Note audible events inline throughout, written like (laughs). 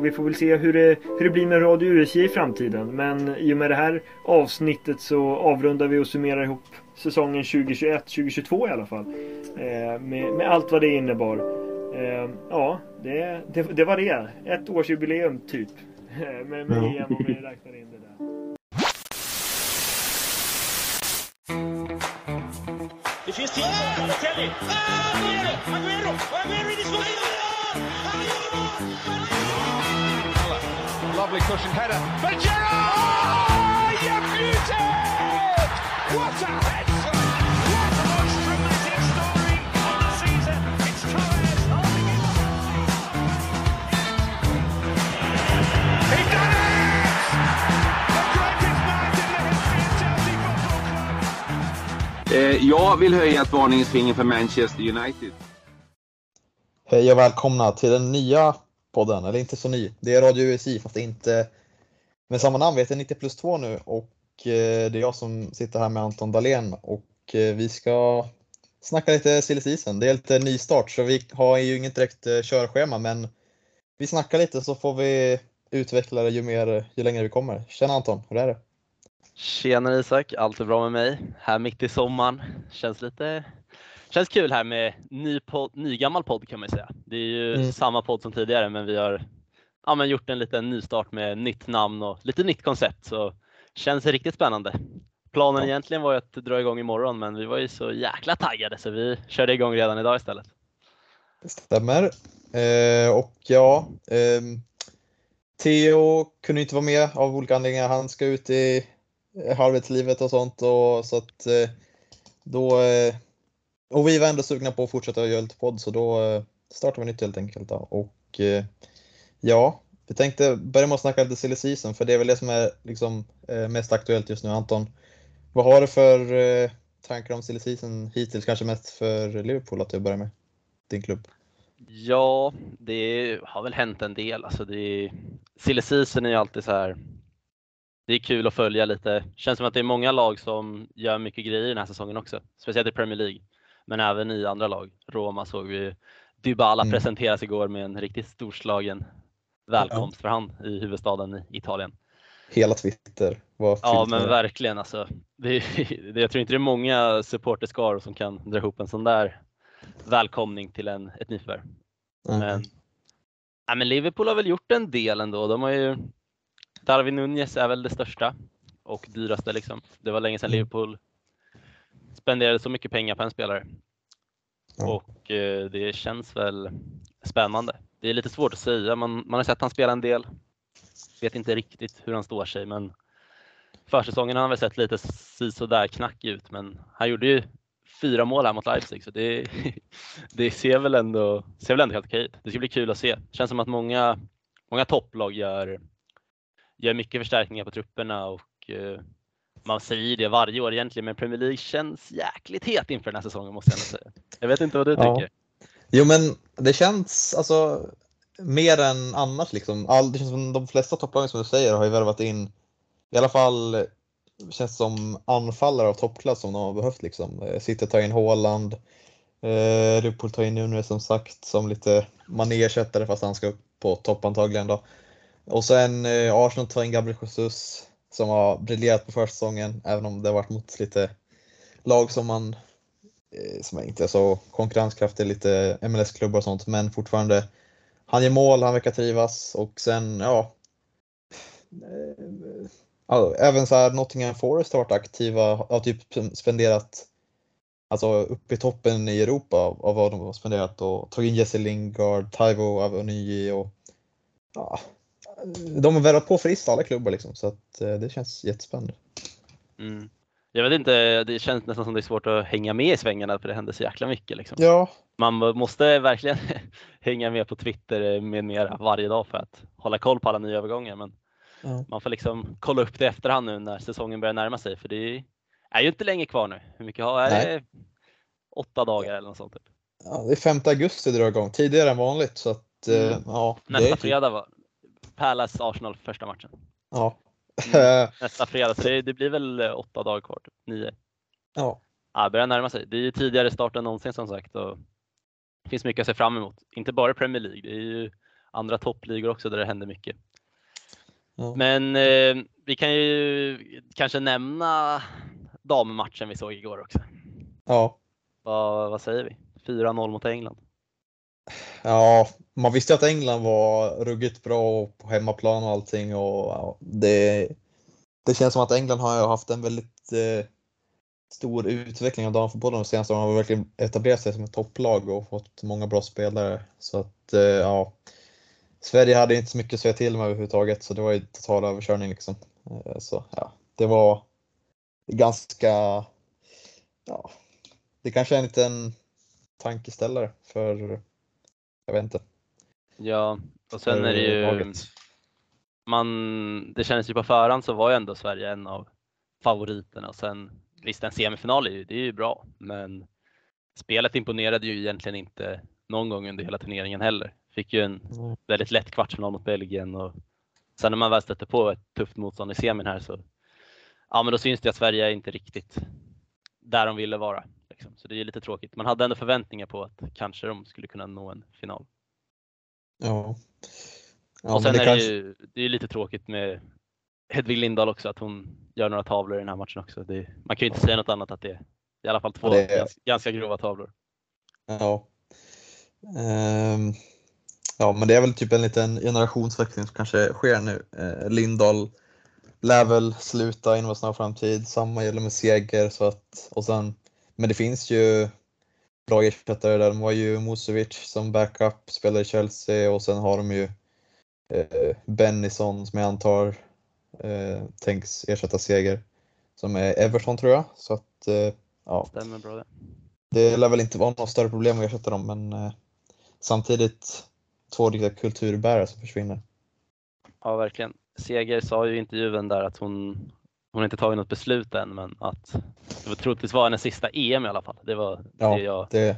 och vi får väl se hur det, hur det blir med Radio USJ i framtiden. Men i och med det här avsnittet så avrundar vi och summerar ihop säsongen 2021-2022 i alla fall. Eh, med, med, allt vad det innebar. Eh, ja, det, det, det, var det. Ett årsjubileum typ. med, med EM om vi räknar in det där. Det finns tid för Balotelli. Ah, Aguero! Aguero! Aguero in his Lovely cushion header. But Gerrard! Oh, you beauty! What a head! What the most dramatic story of the season. It's Torres holding it. He done it! The greatest night in the history of Chelsea Football Club. Eh, jag vill höja ett varningens finger för Manchester United. Hej och välkomna till den nya podden, eller inte så ny. Det är Radio USI fast det är inte med samma namn. Vi heter 90 plus 2 nu och eh, det är jag som sitter här med Anton Dahlén och eh, vi ska snacka lite silly season. Det är lite nystart så vi har ju inget direkt eh, körschema men vi snackar lite så får vi utveckla det ju, mer, ju längre vi kommer. Tjena Anton, hur är det? Tjena Isak, allt är bra med mig. Här mitt i sommaren. Känns lite Känns kul här med ny, podd, ny gammal podd kan man säga. Det är ju mm. samma podd som tidigare men vi har ja, men gjort en liten nystart med nytt namn och lite nytt koncept så känns riktigt spännande. Planen ja. egentligen var ju att dra igång imorgon men vi var ju så jäkla taggade så vi körde igång redan idag istället. Det stämmer. Eh, och ja, eh, Theo kunde inte vara med av olika anledningar. Han ska ut i arbetslivet och sånt och så att eh, då eh, och vi var ändå sugna på att fortsätta göra lite podd så då eh, startar vi nytt helt enkelt. Då. Och eh, ja, vi tänkte börja med att snacka lite silly season för det är väl det som är liksom eh, mest aktuellt just nu. Anton, vad har du för tankar om silly season hittills? Kanske mest för Liverpool att du börjar med din klubb? Ja, det har väl hänt en del. Alltså det silly season är ju alltid så här. Det är kul att följa lite. Känns som att det är många lag som gör mycket grejer den här säsongen också, speciellt i Premier League men även i andra lag. Roma såg vi Dybala mm. presenteras igår med en riktigt storslagen välkomst ja. för han i huvudstaden i Italien. Hela Twitter var Ja men verkligen alltså. Det, (laughs) det, jag tror inte det är många supporterskaror som kan dra ihop en sån där välkomning till en, ett nyförvärv. Mm. Men, ja, men Liverpool har väl gjort en del ändå. De har ju, Darwin Nunez är väl det största och dyraste liksom. Det var länge sedan mm. Liverpool spenderade så mycket pengar på en spelare. Ja. Och eh, det känns väl spännande. Det är lite svårt att säga. Man, man har sett han spela en del. Vet inte riktigt hur han står sig, men försäsongen har han väl sett lite sådär knackig ut, men han gjorde ju fyra mål här mot Leipzig, så det, (laughs) det ser, väl ändå, ser väl ändå helt okej ut. Det ska bli kul att se. Känns som att många, många topplag gör, gör mycket förstärkningar på trupperna och eh, man säger det varje år egentligen, men Premier League känns jäkligt het inför den här säsongen måste jag säga. Jag vet inte vad du ja. tycker? Jo men det känns alltså mer än annars liksom. All, det känns som de flesta topplagen som du säger har ju värvat in i alla fall känns som anfallare av toppklass som de har behövt liksom. City tar in Haaland, eh, Liverpool tar in Nunes som sagt som lite manéersättare fast han ska upp på topp antagligen då. Och sen eh, Arsenal tar in Gabriel Jesus som har briljerat på försäsongen, även om det har varit mot lite lag som man eh, som inte är så konkurrenskraftiga, lite MLS-klubbar och sånt, men fortfarande han gör mål, han verkar trivas och sen, ja, Alltså, även så här Nottingham Forest har varit aktiva, har typ spenderat alltså uppe i toppen i Europa av vad de har spenderat och tagit in Jesse Lingard, Taivo Avonyi och ja, de har värvat på friskt alla klubbar liksom, så att eh, det känns jättespännande. Mm. Jag vet inte, det känns nästan som det är svårt att hänga med i svängarna för det händer så jäkla mycket. Liksom. Ja. Man måste verkligen (laughs) hänga med på Twitter med mera varje dag för att hålla koll på alla nya övergångar. Men ja. man får liksom kolla upp det i efterhand nu när säsongen börjar närma sig för det är ju inte länge kvar nu. Hur mycket har är det? Åtta dagar eller något sånt? Typ. Ja, det är 5 augusti det drar igång, tidigare än vanligt. Så att, eh, mm. ja, Nästa är typ- fredag var, Palace Arsenal första matchen. Ja. Mm. (laughs) Nästa fredag, så det, det, blir väl eh, åtta dagar kvar, typ. nio. Ja. Ja, börjar närma sig. Det är ju tidigare start än någonsin som sagt och det finns mycket att se fram emot. Inte bara Premier League, det är ju andra toppligor också där det händer mycket. Ja. Men eh, vi kan ju kanske nämna dammatchen vi såg igår också. Ja. Vad, vad säger vi? 4-0 mot England. Ja, man visste att England var ruggigt bra på hemmaplan och allting och ja, det, det känns som att England har haft en väldigt eh, stor utveckling av damfotbollen de senaste åren. De har verkligen etablerat sig som ett topplag och fått många bra spelare. Så att eh, ja, Sverige hade inte så mycket att säga till med överhuvudtaget så det var ju total överkörning liksom. Eh, så ja, det var ganska, ja, det kanske är en liten tankeställare för, jag vet inte. Ja, och sen är det ju, man, det kändes ju på förhand så var ju ändå Sverige en av favoriterna och sen visst en semifinal är ju, det är ju bra men spelet imponerade ju egentligen inte någon gång under hela turneringen heller. Fick ju en väldigt lätt kvartsfinal mot Belgien och sen när man väl stötte på ett tufft motstånd i semin här så ja men då syns det att Sverige är inte riktigt där de ville vara. Liksom. Så det är lite tråkigt. Man hade ändå förväntningar på att kanske de skulle kunna nå en final. Ja. Ja, och sen det är kanske, det ju det är lite tråkigt med Hedvig Lindahl också, att hon gör några tavlor i den här matchen också. Det, man kan ju inte säga något annat att det är i alla fall två Ja, är- ganska, ganska grova tavlor. Ja. Ehm, ja, men det är väl typ en liten generationsväxling som kanske sker nu. Eh, Lindahl lär väl sluta inom en snar framtid. Samma gäller med Seger. Så att, och sen, men det finns ju bra ersättare där. De har ju Musovic som backup, spelar i Chelsea och sen har de ju eh, Bennison som jag antar eh, tänks ersätta Seger. Som är Everton tror jag. Så att, eh, ja. Stämmer bra det. Det lär väl inte vara något större problem att ersätta dem men eh, samtidigt två riktiga kulturbärare som försvinner. Ja, verkligen. Seger sa ju i intervjun där att hon, hon inte tagit något beslut än, men att det var troligtvis var hennes sista EM i alla fall. Det var Ja, det jag, Det,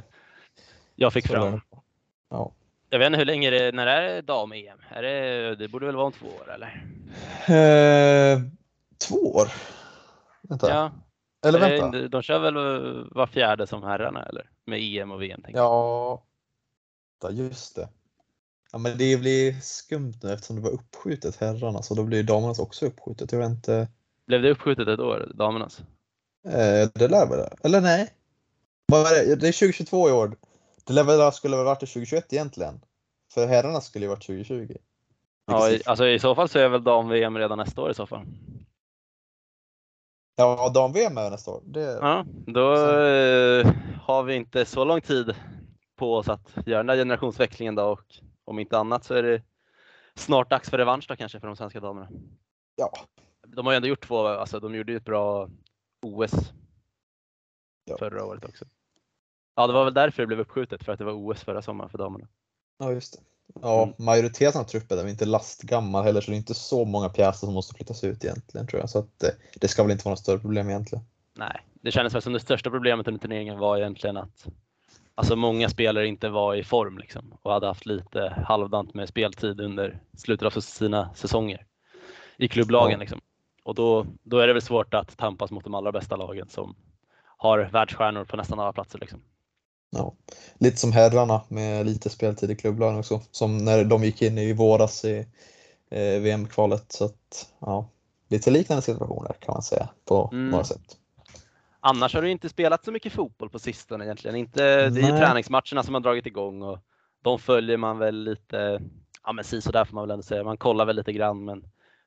jag fick fram. ja. Jag vet inte hur länge det när är det dam-EM? Är det, det borde väl vara om två år eller? Eh, två år? Vänta. Ja, Eller vänta. inte- de kör väl var fjärde som herrarna eller? Med EM och VM tänker. Ja, just det. Ja, men det blir skumt nu eftersom det var uppskjutet herrarna så då blir damernas också uppskjutet. Jag vet inte. Blev det uppskjutet ett år, damernas? Eh, det lär väl det? Eller nej? Det? det är 2022 i år. Det lär väl skulle väl varit 2021 egentligen. För herrarna skulle ju varit 2020. Ja, i, alltså i så fall så är väl dam-VM redan nästa år i så fall. Ja, dam-VM är nästa år. Det, Ja, då eh, har vi inte så lång tid på oss att göra den där generationsväxlingen då och om inte annat så är det snart dags för revansch då kanske för de svenska damerna. ja, De har ju ändå gjort två, alltså de gjorde ju ett bra OS Ja. förra året också. Ja, det var väl därför det blev uppskjutet, för att det var OS förra sommaren för damerna. Ja, just det. Ja, Mm. majoriteten av truppen är inte lastgammal heller så det är inte så många pjäser som måste flyttas ut egentligen tror jag. Så att, eh, det ska väl inte vara något större problem egentligen. Nej, det kändes väl som det största problemet under turneringen var egentligen att alltså många spelare inte var i form liksom och hade haft lite halvdant med speltid under slutet av sina säsonger i klubblagen. Ja. Liksom. Och då, då är det väl svårt att tampas mot de allra bästa lagen som har världsstjärnor på nästan alla platser. Liksom. Ja. Lite som herrarna med lite speltid i klubblagen också. Som när de gick in i våras i eh, VM-kvalet. Så att, ja, lite liknande situationer kan man säga på Mm. några sätt. Annars har du inte spelat så mycket fotboll på sistone egentligen. Inte, det är ju träningsmatcherna som har dragit igång och de följer man väl lite, ja men si där får man väl ändå säga. Man kollar väl lite grann men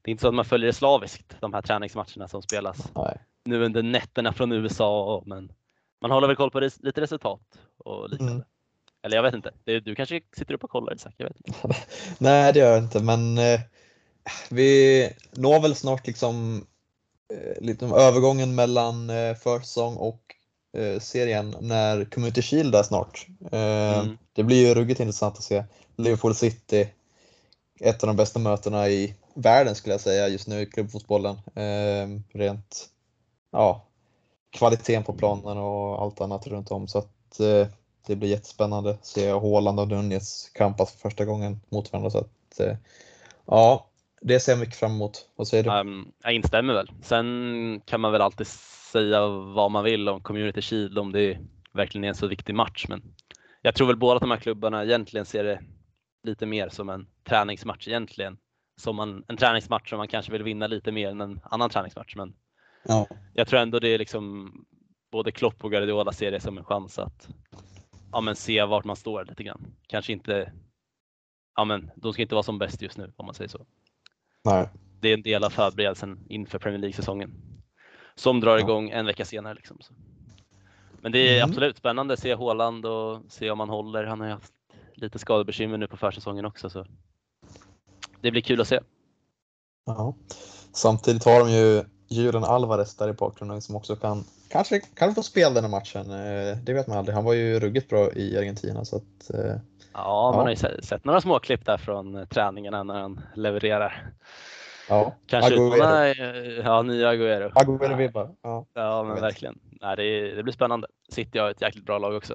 det är inte så att man följer det slaviskt, de här träningsmatcherna som spelas Nej. nu under nätterna från USA. Men man håller väl koll på res- lite resultat och liknande. Mm. Eller jag vet inte, du kanske sitter upp och kollar Isak? Jag vet inte. (laughs) Nej, det gör jag inte, men eh, vi når väl snart liksom eh, lite om övergången mellan eh, försäsong och eh, serien när Community Shield är snart. Eh, Mm. Det blir ju ruggigt intressant att se Liverpool City, ett av de bästa mötena i världen skulle jag säga just nu i klubbfotbollen. Eh, rent ja, kvaliteten på planen och allt annat runt om. Så att eh, det blir jättespännande att se Haaland och Nunez kampas för första gången mot varandra. Så att, eh, ja, det ser jag mycket fram emot. Vad säger du? Um, jag instämmer väl. Sen kan man väl alltid säga vad man vill om Community Shield om det verkligen är en så viktig match. Men jag tror väl båda de här klubbarna egentligen ser det lite mer som en träningsmatch egentligen. Som en, en träningsmatch som man kanske vill vinna lite mer än en annan träningsmatch. Men Ja. jag tror ändå det är liksom både Klopp och Guardiola ser det som en chans att ja, men se vart man står lite grann. Kanske inte, ja men de ska inte vara som bäst just nu om man säger så. Nej. Det är en del av förberedelsen inför Premier League-säsongen. Som drar igång en vecka senare. Liksom. Men det är Mm. absolut spännande att se Haaland och se om han håller. Han har ju haft lite skadebekymmer nu på försäsongen också. Så. Det blir kul att se. Ja. Samtidigt har de ju Julian Alvarez där i bakgrunden som också kan kanske kan få spela den här matchen. Eh, Det vet man aldrig. Han var ju ruggigt bra i Argentina så att eh, Ja, man Ja. har ju se- sett några små klipp där från eh, träningarna när han levererar. ja. Kanske utmana, ja, nya Agüero. Agüero-vibbar. Ja. Ja, men verkligen. Nej, det, det blir spännande. City har ett jäkligt bra lag också.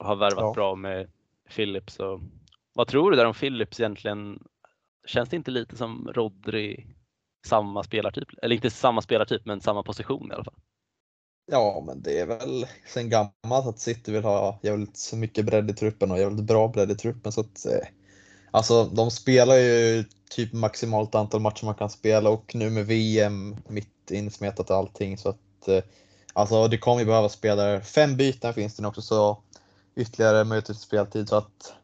Och har värvat Ja. bra med Philips. Och... Vad tror du där om Philips egentligen? Känns det inte lite som Rodri, samma spelartyp? Eller inte samma spelartyp, men samma position i alla fall. ja, men det är väl sen gammalt att City vill ha jävligt mycket bredd i truppen och jävligt bra bredd i truppen så att eh, Alltså de spelar ju typ maximalt antal matcher man kan spela och nu med VM mitt insmetat och allting så att eh, Alltså det kommer ju behöva spelare. Fem byten finns det nu också så ytterligare möjlighet till speltid så att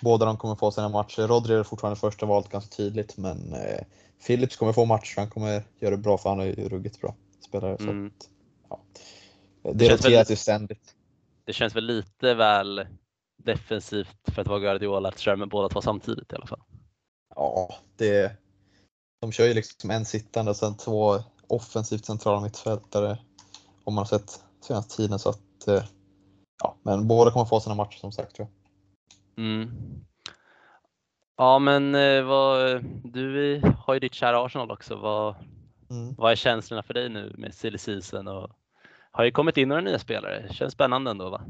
båda de kommer få sina matcher. Rodri är fortfarande första valet ganska tydligt men eh, Philips kommer få matcher. Han kommer göra det bra för han är ju ruggigt bra spelare. Så Mm. att, ja. Det, känns roteras ju ständigt. Det känns väl lite väl defensivt för att vara Guardiola att köra med båda två samtidigt i alla fall. Ja, det, de kör ju liksom en sittande och sen två offensivt centrala mittfältare. Om man har sett senaste tiden så att eh, ja, men båda kommer få sina matcher som sagt tror jag. Mm. Ja, men eh, vad, du har ju ditt kära Arsenal också. Vad, Mm. vad är känslorna för dig nu med silly season? Och har ju kommit in några nya spelare. Känns spännande ändå va?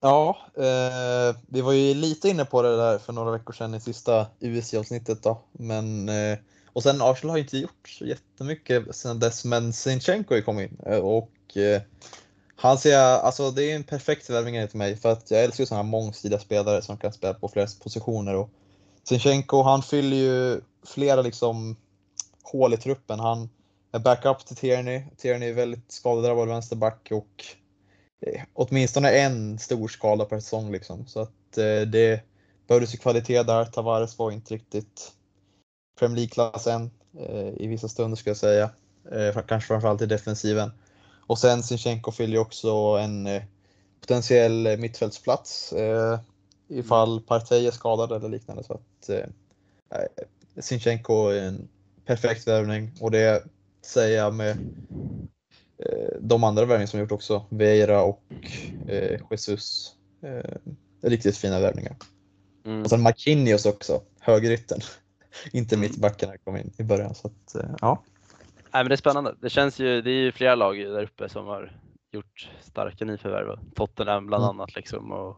Ja, eh, vi var ju lite inne på det där för några veckor sedan i sista USC-avsnittet då. Men, eh, och sen Arsenal har ju inte gjort så jättemycket sedan dess, men Sinchenko har ju kommit in eh, och eh, han ser jag, alltså det är en perfekt värvning enligt mig för att jag älskar ju sådana här mångsidiga spelare som kan spela på flera positioner och Sinchenko han fyller ju flera liksom hål i truppen. Han är backup till Tierney. Tierney är väldigt skadedrabbad vänsterback och eh, åtminstone en stor skada per säsong liksom. Så att eh, det behövdes ju kvalitet där. Tavares var inte riktigt Premier League-klass än eh, i vissa stunder skulle jag säga. Eh, kanske framförallt i defensiven. Och sen Sinchenko fyller ju också en eh, potentiell mittfältsplats eh, ifall Partey är skadad eller liknande. Så att eh, Sinchenko är en perfekt värvning och det säger jag med eh, de andra värvningar som gjort också. Veira och eh, Jesus. Eh, riktigt fina värvningar. Mm. Och sen Marquinhos också, högerytten. (laughs) Inte Mm. mittbacken när kom in i början. Så att, ja. Nej, men det är spännande. Det känns ju, det är ju flera lag där uppe som har gjort starka nyförvärv. Tottenham bland Mm. annat liksom. Och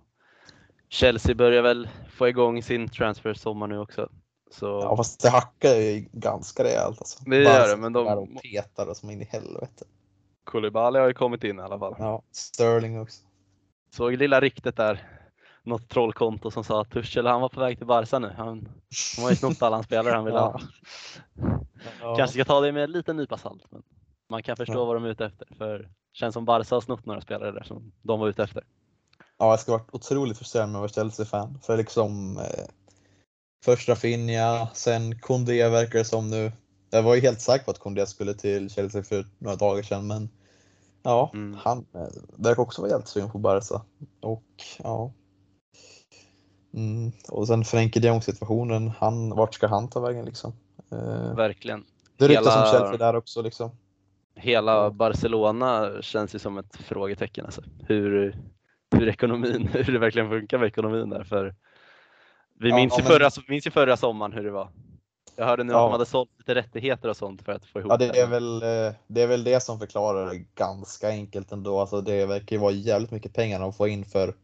Chelsea börjar väl få igång sin transfer sommar nu också. Så ja, fast det hackar ju ganska rejält. Alltså. Det gör det, men de- och petar och som in i helvete. Koulibaly har ju kommit in i alla fall. Ja, Sterling också. Såg lilla riktet där. Något trollkonto som sa att Tuchel han var på väg till Barca nu. Han, han har ju snott alla hans spelare han ville ha. Ja. Kanske ska ta det med en liten nypa salt. Men man kan förstå Ja. vad de är ute efter. För det känns som Barca har snott några spelare där som de var ute efter. Ja, jag ska vara otroligt frustrerad med att vara Chelsea-fan. För liksom eh, först Rafinha, sen Koundé verkar det som nu. Jag var ju helt säker på att Koundé skulle till Chelsea för några dagar sedan, men ja, Mm. han eh, verkar också vara helt sugen på Barca. Och ja. Mm. Och sen Frenkie de situationen, han, vart ska han ta vägen liksom? Eh, Verkligen. det ryktas hela- om Chelsea där också liksom. Hela Ja. Barcelona känns ju som ett frågetecken. Alltså. Hur, hur ekonomin, (laughs) hur det verkligen funkar med ekonomin där. För vi Ja, minns, ju men- förra, minns ju förra sommaren hur det var. Jag hörde nu Ja. att de hade sålt lite rättigheter och sånt för att få ihop Ja, det är, väl, eh, det är väl det som förklarar det ganska enkelt ändå. Alltså det verkar ju vara jävligt mycket pengar de får in för.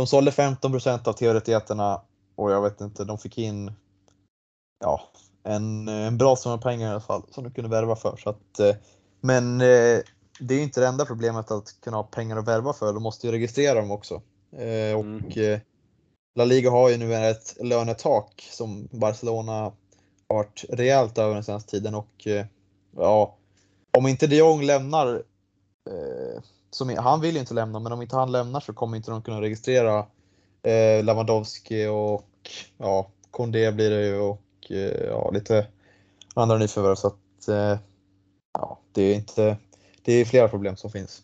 De sålde 15% av tv-rättigheterna och jag vet inte, de fick in ja, en, en bra summa pengar i alla fall som de kunde värva för. Så att, eh, men eh, det är ju inte det enda problemet att kunna ha pengar att värva för. De måste ju registrera dem också. Eh, Och Mm. La Liga har ju nu ett lönetak som Barcelona har varit rejält över den senaste tiden och ja, om inte de Jong lämnar, eh, som, han vill ju inte lämna, men om inte han lämnar så kommer inte de kunna registrera eh, Lewandowski och ja, Kondé blir det ju och eh, ja, lite andra nyförvärv så att eh, ja, det är inte, det är flera problem som finns.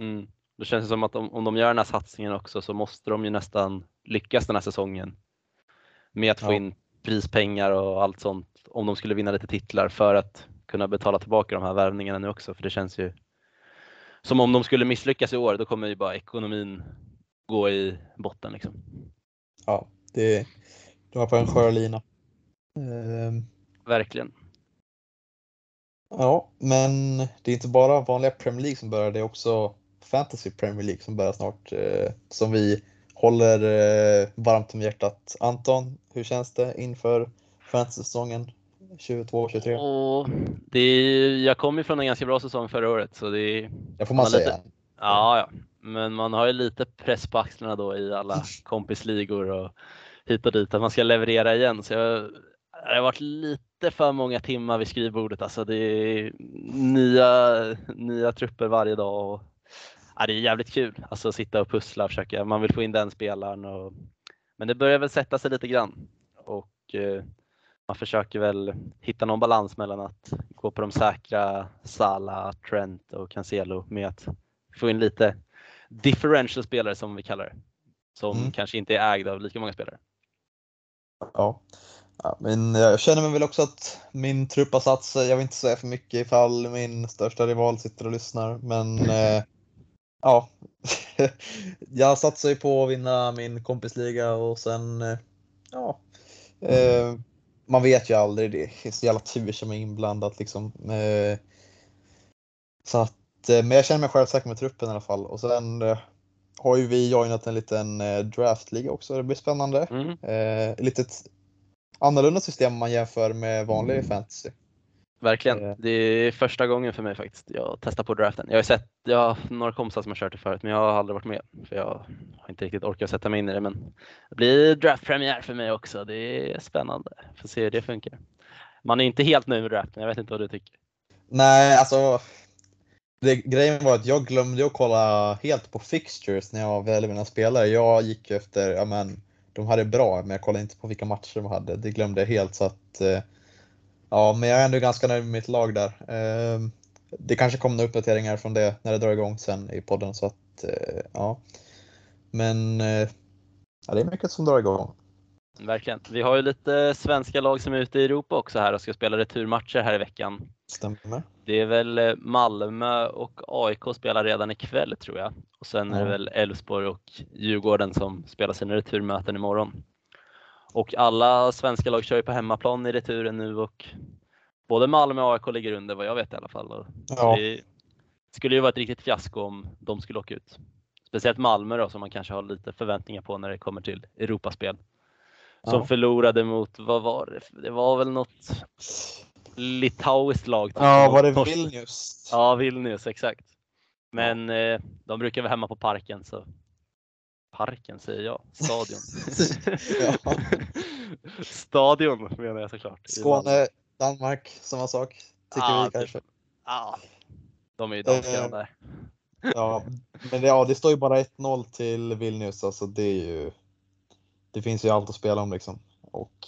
Mm. Det känns som att om, om de gör den här satsningen också så måste de ju nästan lyckas den här säsongen med att få Ja. in prispengar och allt sånt om de skulle vinna lite titlar för att kunna betala tillbaka de här värvningarna nu också för det känns ju som om de skulle misslyckas i år då kommer ju bara ekonomin gå i botten liksom. Ja, det, de var på en skör lina. Ehm, Verkligen. Ja, men det är inte bara vanliga Premier League som börjar, det är också Fantasy Premier League som börjar snart, eh, som vi håller eh, varmt om hjärtat. Anton, hur känns det inför fantasy-säsongen 22-23? Och det är, jag kom ju från en ganska bra säsong förra året så det är, Det får man man har lite- säga. ja, ja, men man har ju lite press på axlarna då i alla (laughs) kompisligor och hit och dit att man ska leverera igen. Så jag, det har varit lite för många timmar vid skrivbordet. Alltså det är nya, nya trupper varje dag. Och, ja, det är jävligt kul alltså att sitta och pussla och försöka. Man vill få in den spelaren. Och, men det börjar väl sätta sig lite grann. Och eh, man försöker väl hitta någon balans mellan att gå på de säkra Sala, Trent och Cancelo med att få in lite differential spelare som vi kallar det. Som Mm. kanske inte är ägda av lika många spelare. Ja. ja, men jag känner mig väl också att min trupp har satt sig. Jag vill inte säga för mycket ifall min största rival sitter och lyssnar, men eh, ja, (laughs) jag satsar ju på att vinna min kompisliga och sen eh, ja, eh, man vet ju aldrig. Det är så jävla tur som är inblandat liksom. Eh, så att, eh, men jag känner mig självsäker med truppen i alla fall och sen eh, har ju vi joinat en liten draftliga också. Det blir spännande. Mm. Lite annorlunda system om man jämför med vanlig fantasy. Verkligen. Eh. Det är första gången för mig faktiskt. Jag testar på draften. Jag har sett, jag har några kompisar som har kört det förut men jag har aldrig varit med. För jag har inte riktigt orkat sätta mig in i det men det blir draftpremiär för mig också. Det är spännande. Får se hur det funkar. Man är inte helt nöjd med draften. Jag vet inte vad du tycker. Nej, alltså. Det, grejen var att jag glömde att kolla helt på fixtures när jag väljer mina spelare. Jag gick efter, ja men, de hade bra, men jag kollade inte på vilka matcher de hade. Det glömde jag helt så att. Ja, men jag är ändå ganska nöjd med mitt lag där. Eh, det kanske kommer några uppdateringar från det när det drar igång sen i podden så att eh, ja. Men eh, ja, det är mycket som drar igång. Verkligen. Vi har ju lite svenska lag som är ute i Europa också här och ska spela returmatcher här i veckan. Stämmer. Det är väl eh, Malmö och AIK spelar redan ikväll tror jag. Och sen är det väl Elfsborg och Djurgården som spelar sina returmöten imorgon. Och alla svenska lag kör ju på hemmaplan i returen nu och både Malmö och AIK ligger under vad jag vet i alla fall. Ja. Det skulle ju vara ett riktigt fiasko om de skulle åka ut. Speciellt Malmö då som man kanske har lite förväntningar på när det kommer till Europaspel. Som Ja. förlorade mot, vad var det? Det var väl något litauiskt lag. Ja, var det Vilnius? Ja, Vilnius, exakt. Men eh, de brukar vara hemma på parken så Parken säger jag, stadion. (laughs) Ja. (laughs) Stadion menar jag såklart. Skåne, Danmark, samma sak. Tycker Ja, vi typ. kanske. Ja, de är ju danska Eh, de där. Ja, men det, ja, det står ju bara 1-0 till Vilnius, alltså det är ju. Det finns ju allt att spela om liksom. Och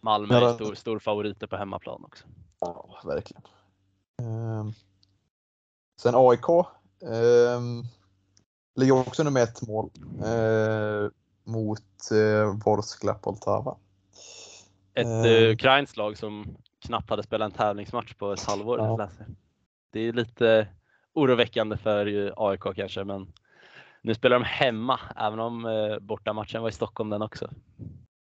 Malmö är stor, stor favoriter på hemmaplan också. ja, verkligen. Ehm, sen AIK. Um, ligger också nummer ett mål eh, mot uh, Vorskla Poltava. Ett Eh. eh, ukrainskt lag som knappt hade spelat en tävlingsmatch på ett halvår. Ja. Det är lite oroväckande för AIK kanske, men nu spelar de hemma, även om eh, bortamatchen var i Stockholm den också.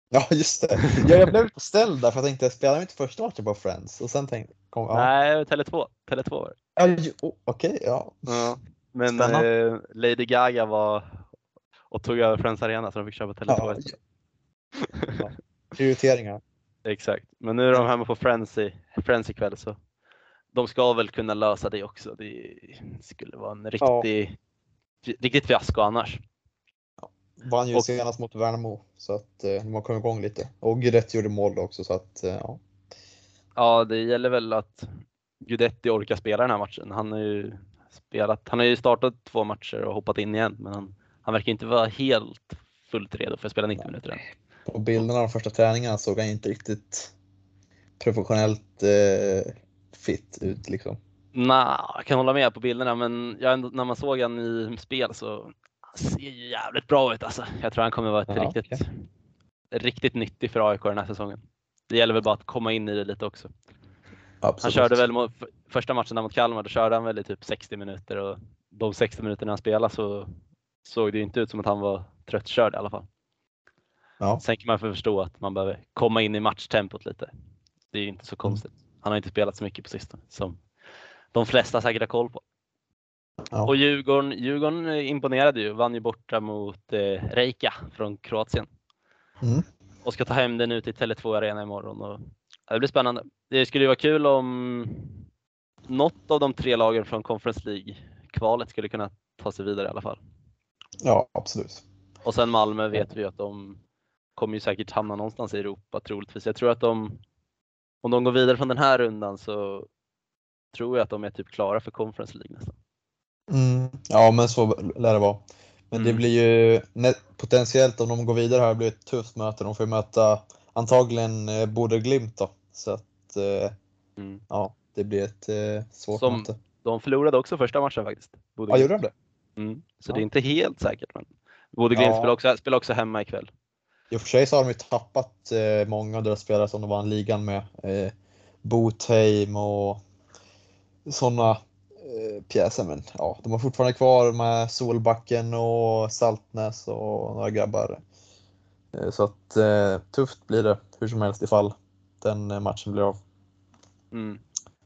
Ja, just det. Ja, jag blev ställd där för jag tänkte, spela inte första matchen på Friends? Och sen tänkte kom, ja. Nej, Tele2. Tele2 var det. Ja, ju- oh, Okej, ja. Men eh, Lady Gaga var och tog över Friends Arena så de fick köpa Tele2 Ja, ja. Prioriteringar. (laughs) Exakt. Men nu är de hemma på Friends, i, Friends ikväll så de ska väl kunna lösa det också. Det skulle vara en riktig, riktigt fiasko annars. vann ju Och- senast mot Värnamo så att eh, de har kommit igång lite. Och Guidetti gjorde mål också så att eh, ja. Ja, det gäller väl att Gudetti orkar spela den här matchen. Han har ju spelat, han har ju startat två matcher och hoppat in igen, men han, han verkar inte vara helt fullt redo för att spela 90 minuter än. På bilderna av de första träningarna såg han inte riktigt professionellt eh, fit ut liksom. Nej, jag kan hålla med på bilderna, men jag när man såg han i spel så han ser ju jävligt bra ut alltså. Jag tror han kommer vara ett Ja, riktigt, riktigt nyttig för AIK den här säsongen. Det gäller väl bara att komma in i det lite också. Absolut. Han körde väl mot, första matchen där mot Kalmar, då körde han väl i typ 60 minuter och de 60 minuterna han spelade så såg det inte ut som att han var tröttkörd i alla fall. Ja. Sen kan man förstå att man behöver komma in i matchtempot lite. Det är ju inte så konstigt. Han har inte spelat så mycket på sistone som de flesta säkert har koll på. Ja. Och Djurgården, Djurgården eh, imponerade ju, vann ju borta mot eh, Reika från Kroatien. Mm. Och ska ta hem den ut i Tele2 Arena imorgon. Och, det blir spännande. Det skulle ju vara kul om något av de tre lagen från Conference League-kvalet skulle kunna ta sig vidare i alla fall. ja, absolut. Och sen Malmö vet vi ju att de kommer ju säkert hamna någonstans i Europa troligtvis. Jag tror att de, om de går vidare från den här rundan så tror jag att de är typ klara för Conference League nästan. Mm. Ja, men så lär det vara. Men det Mm. blir ju potentiellt om de går vidare här blir det ett tufft möte. De får ju möta antagligen eh, Bode Glimt då. Så att eh, Mm. ja, det blir ett eh, svårt Som- möte. De förlorade också första matchen faktiskt. Bodø Ja, gjorde de det? Mm. Så Ja. det är inte helt säkert. Men Bodø Glimt Ja. spelar, också, spelar också hemma ikväll. I och för sig så har de ju tappat eh, många av deras spelare som de vann ligan med. Eh, Botheim och sådana eh, pjäser. Men ja, de har fortfarande kvar med Solbacken och Saltnäs och några grabbar. Eh, så att eh, tufft blir det hur som helst ifall den eh, matchen blir av. Mm.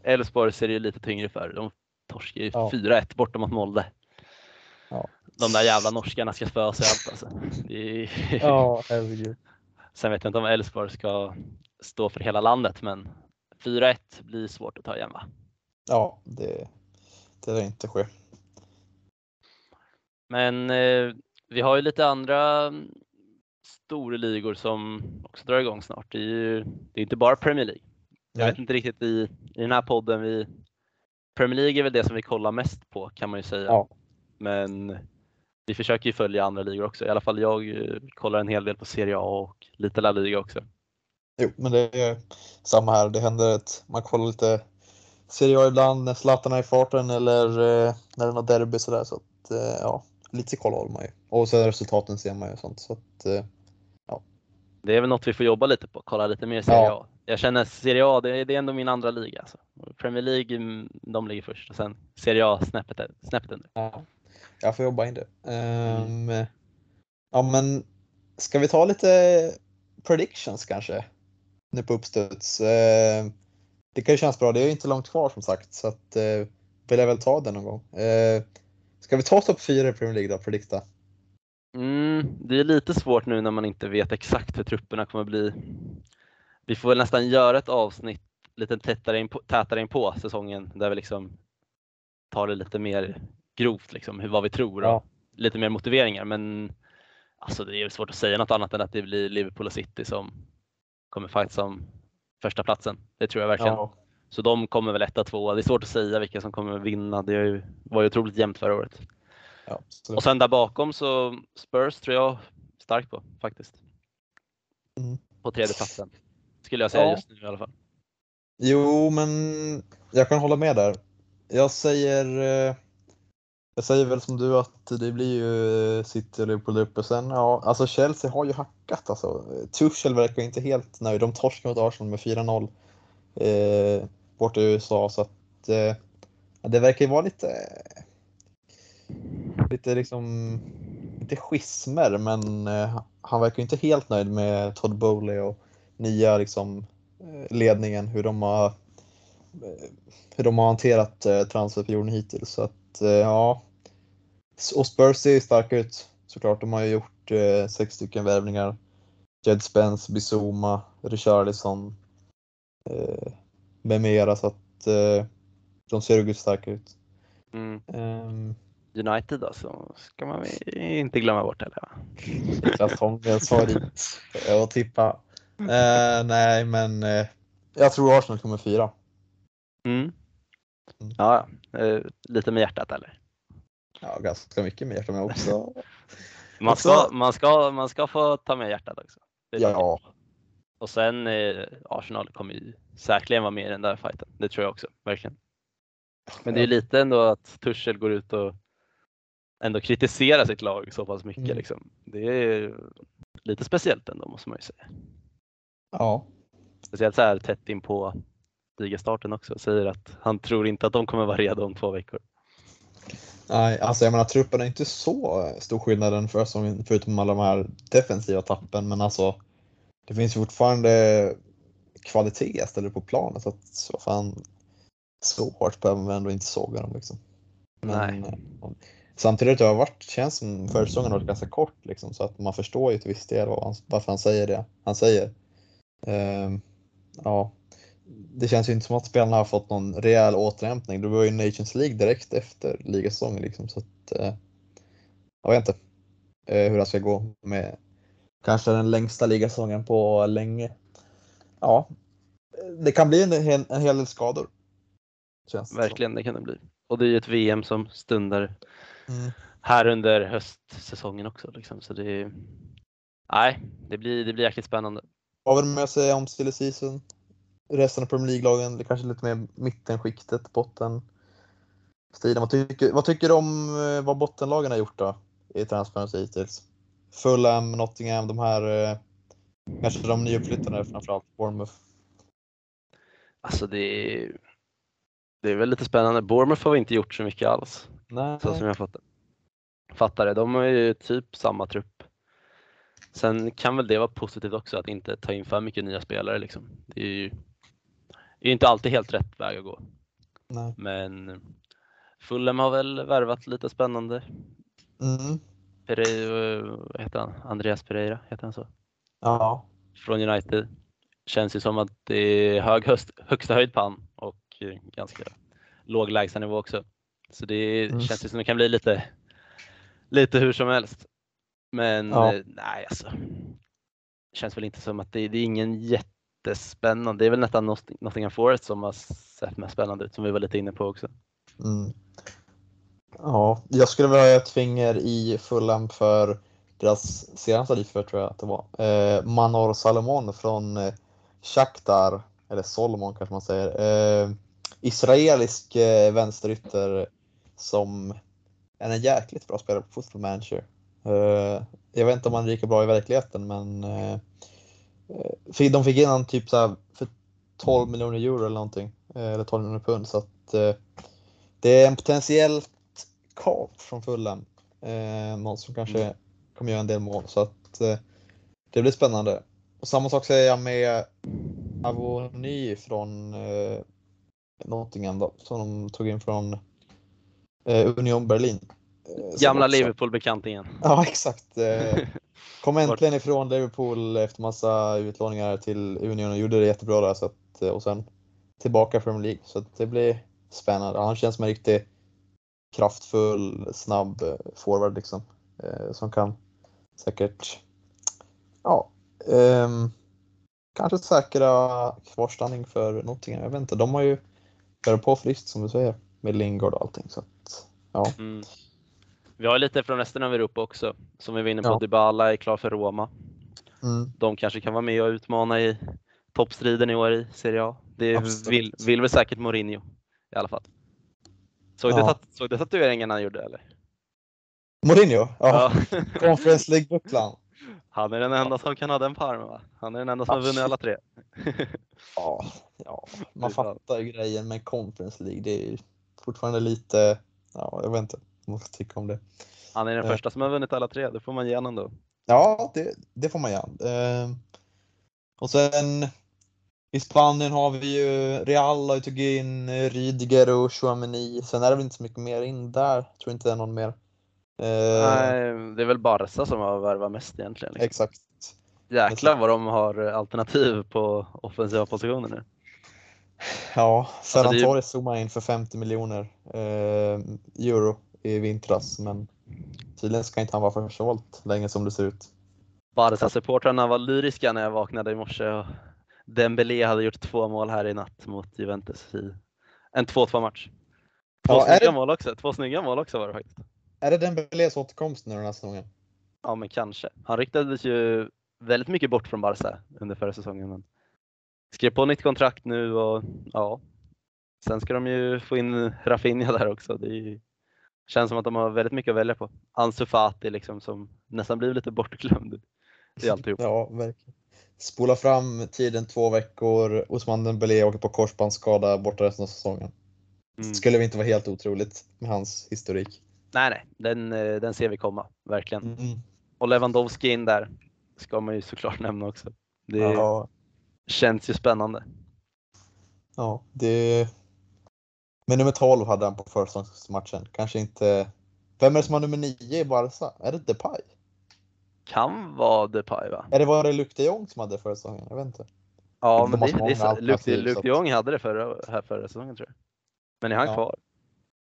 Elfsborg ser det ju lite tyngre för. De torskar ju Ja. 4-1 borta mot Molde. Ja. De där jävla norskarna ska spöa sig allt alltså. Är... herregud. Sen vet jag inte om Elfsborg ska stå för hela landet, men 4-1 blir svårt att ta igen va? Ja, det, det lär inte ske. Men eh, vi har ju lite andra mm, storligor som också drar igång snart. Det är ju det är inte bara Premier League. Jag vet inte riktigt i, i den här podden, vi, Premier League är väl det som vi kollar mest på kan man ju säga. Ja. Men vi försöker ju följa andra ligor också. I alla fall jag eh, kollar en hel del på Serie A och lite La Liga också. Jo, men det är samma här. Det händer att man kollar lite Serie A ibland när Zlatan är i farten eller eh, när det är något derby sådär. Så att, eh, ja, lite koll håller man ju. Och sen resultaten ser man ju och sånt. Så att, Det är väl något vi får jobba lite på, kolla lite mer Serie Ja. A. Jag känner Serie A, det är, det är ändå min andra liga. Alltså. Premier League, mm, de ligger först och sen Serie A snäppet, snäppet under. ja, jag får jobba in det. Ehm, Ja, men ska vi ta lite predictions kanske? Nu på uppstuds. Ehm, det kan ju kännas bra. Det är ju inte långt kvar som sagt så att eh, vill jag väl ta den någon gång. Eh, ska vi ta topp 4 i Premier League då? Predikta. Mm, det är lite svårt nu när man inte vet exakt hur trupperna kommer bli. Vi får väl nästan göra ett avsnitt lite tätare in på, tätare in på säsongen där vi liksom tar det lite mer grovt, liksom, hur, vad vi tror och Ja. lite mer motiveringar. Men alltså, det är svårt att säga något annat än att det blir Liverpool och City som kommer fighta om första platsen. Det tror jag verkligen. Ja. Så de kommer väl etta, tvåa. Det är svårt att säga vilka som kommer vinna. Det var ju otroligt jämnt förra året. Ja. Och sen där bakom så Spurs tror jag starkt på faktiskt. Mm. På tredje platsen Skulle jag säga Ja. just nu i alla fall. Jo, men jag kan hålla med där. Jag säger, eh, jag säger väl som du att det blir ju City och Liverpool uppe. Sen, ja, alltså Chelsea har ju hackat alltså. Tuchel verkar inte helt nöjd. De torskade mot Arsenal med 4-0 eh, borta i USA så att eh, det verkar ju vara lite lite liksom inte schismer men eh, han verkar inte helt nöjd med Todd Bowley och nya liksom eh, ledningen, hur de har eh, hur de har hanterat transferperioden hittills. Så att ja. Och Spurs ser ju starka ut såklart. De har ju gjort sex stycken värvningar. Jed Spence, Bizuma, Richarlison eh, med mera så att eh, de ser riktigt starka ut. Mm. Ehm, United då så ska man inte glömma bort heller. Holmgrens favorit (laughs) att tippa. Eh, nej, men eh, jag tror Arsenal kommer fyra. Mm. Ja, eh, lite med hjärtat eller? Ja, ganska mycket mer som jag också. (laughs) Man ska, man, ska, man ska få ta med hjärtat också. Ja, Och sen eh, Arsenal kommer ju säkerligen vara med i den där fighten. Det tror jag också, verkligen. Men det är ju lite ändå att Tuchel går ut och ändå kritiserar sitt lag så pass mycket. Mm. Liksom. Det är lite speciellt ändå måste man ju säga. ja. Speciellt så här tätt in på ligastarten också. Säger att han tror inte att de kommer vara redo om två veckor. Nej, alltså jag menar truppen är inte så stor skillnad än förra säsongen förutom alla de här defensiva tappen. Men alltså det finns fortfarande kvalitet ställer på planen så att vad fan så hårt behöver man ändå inte såga dem liksom. Men, Nej samtidigt har det varit, känns som förra säsongen har varit ganska kort liksom så att man förstår ju till viss del vad han, varför han säger det han säger. Ehm, ja, det känns ju inte som att spelarna har fått någon rejäl återhämtning. Det var ju Nations League direkt efter ligasäsongen liksom så att eh, jag vet inte eh, hur det ska gå med kanske den längsta ligasäsongen på länge. Ja, det kan bli en, hel- en hel del skador. Känns som. Verkligen, det kan det bli. Och det är ju ett VM som stundar Mm. här under höstsäsongen också. Liksom. Så det, är- nej, det blir, det blir jäkligt spännande. Vad med att säga om silly season? Resten av Premier League-lagen, kanske lite mer mittenskiktet, botten. Stilen. Vad, tycker, vad tycker du om eh, vad bottenlagen har gjort då i transfers hittills? Fulham, Nottingham, de här eh, kanske de nyuppflyttade framförallt, Bournemouth. Alltså det är, det är väl lite spännande. Bournemouth har inte gjort så mycket alls, Nej. så som jag fattar, fattar det. De har ju typ samma trupp. Sen kan väl det vara positivt också att inte ta in för mycket nya spelare. Liksom. Det är ju det är inte alltid helt rätt väg att gå. Nej. Men Fulham har väl värvat lite spännande. Mm. Pereira, vad heter han? Andreas Pereira, heter han så? Ja. Från United. Känns ju som att det är hög höst, högsta höjd på han och ganska låg lägstanivå också. Så det Mm. känns ju som det kan bli lite, lite hur som helst. Men Ja. eh, nej alltså. Det känns väl inte som att det, det är ingen jättespännande. Det är väl nästan Notting- Nottingham Forest som har sett mest spännande ut som vi var lite inne på också. Mm. Ja, jag skulle vilja ha ett finger i Fulham för deras senaste livför tror jag att det var. Eh, Manor Salomon från eh, Shakhtar, eller Solomon kanske man säger. Eh, israelisk eh, vänsterytter som är en jäkligt bra spelare på Football Manager. Eh, jag vet inte om han är lika bra i verkligheten men eh, de fick in han typ så för 12 miljoner euro eller någonting. Eh, eller 12 miljoner pund så att det är en potentiellt kap från Fulham. Någon som kanske kommer göra en del mål så att det blir spännande. Och samma sak säger jag med Avony från eh, Nottingham då, som de tog in från Union Berlin. Eh, Gamla Liverpool-bekantingen. Ja exakt. Eh, (laughs) kom äntligen ifrån Liverpool efter massa utlåningar till Union och gjorde det jättebra där. Så att, eh, och sen tillbaka Premier League. Så det blir spännande. Han känns som en riktigt kraftfull, snabb eh, forward liksom. Eh, som kan säkert, ja, ehm, kanske säkra kvarstanning för Nottingham. Jag vet inte, de har ju börjat på friskt som du säger med Lingard och allting. Så ja. Mm. Vi har lite från resten av Europa också. Som vi var inne på, Ja. Dybala är klar för Roma. Mm. De kanske kan vara med och utmana i toppstriden i år i Serie A. Det Absolut. vill, vill väl säkert Mourinho i alla fall. Såg, du, Ja. tat- såg du tatueringen han gjorde eller? Mourinho? Ja. Ja. (laughs) Conference League-bucklan. Han är den enda som kan ha den på armen va? Han är den enda som har vunnit alla tre. (laughs) Ja, ja, man fattar ju grejen med Conference League. Det är fortfarande lite, ja, jag vet inte vad man ska tycka om det. Han är den Eh. första som har vunnit alla tre, det får man ge honom då. Ja, det, det får man göra. Eh, och sen i Spanien har vi ju Real har ju tagit in Rydiger och Chouameni. Sen är det väl inte så mycket mer in där. Jag tror inte det är någon mer. Eh, Nej, det är väl Barca som har värvat mest egentligen. Liksom. Exakt. Jäklar vad de har alternativ på offensiva positioner nu. Ja, är ju- Torres zoomar in för 50 miljoner eh, euro i vintras men tydligen ska inte han vara försvalt länge som det ser ut. Barca-supportrarna var lyriska när jag vaknade i morse och Dembélé hade gjort två mål här i natt mot Juventus i en 2-2 match. Två, Ja, snygga det- mål också. Två snygga mål också var det faktiskt. Är det Dembélés återkomst nu den här säsongen? Ja men kanske. Han ryktades ju väldigt mycket bort från Barca under förra säsongen. Men skrev på nytt kontrakt nu och ja. Sen ska de ju få in Rafinha där också. Det ju, känns som att de har väldigt mycket att välja på. Ansu Fati liksom som nästan blir lite bortglömd i (laughs) alltihop. Ja, verkligen. Spola fram tiden två veckor, Osman Dembélé åker på korsbandsskada borta resten av säsongen. Mm. Skulle vi inte vara helt otroligt med hans historik. Nej nej, den, eh, den ser vi komma. Verkligen. Mm. Och Lewandowski in där ska man ju såklart (laughs) nämna också. Det Ja, känns ju spännande. ja, det... Men nummer 12 hade han på försäsongsmatchen. Kanske inte... Vem är det som har nummer 9 i Barca? Är det Depay? Kan vara Depay va? Eller var det Luc de Jong som hade det förra säsongen? Jag vet inte. Ja, men har det, det är de Jong hade det förra, här förra säsongen tror jag. Men är han Ja. kvar?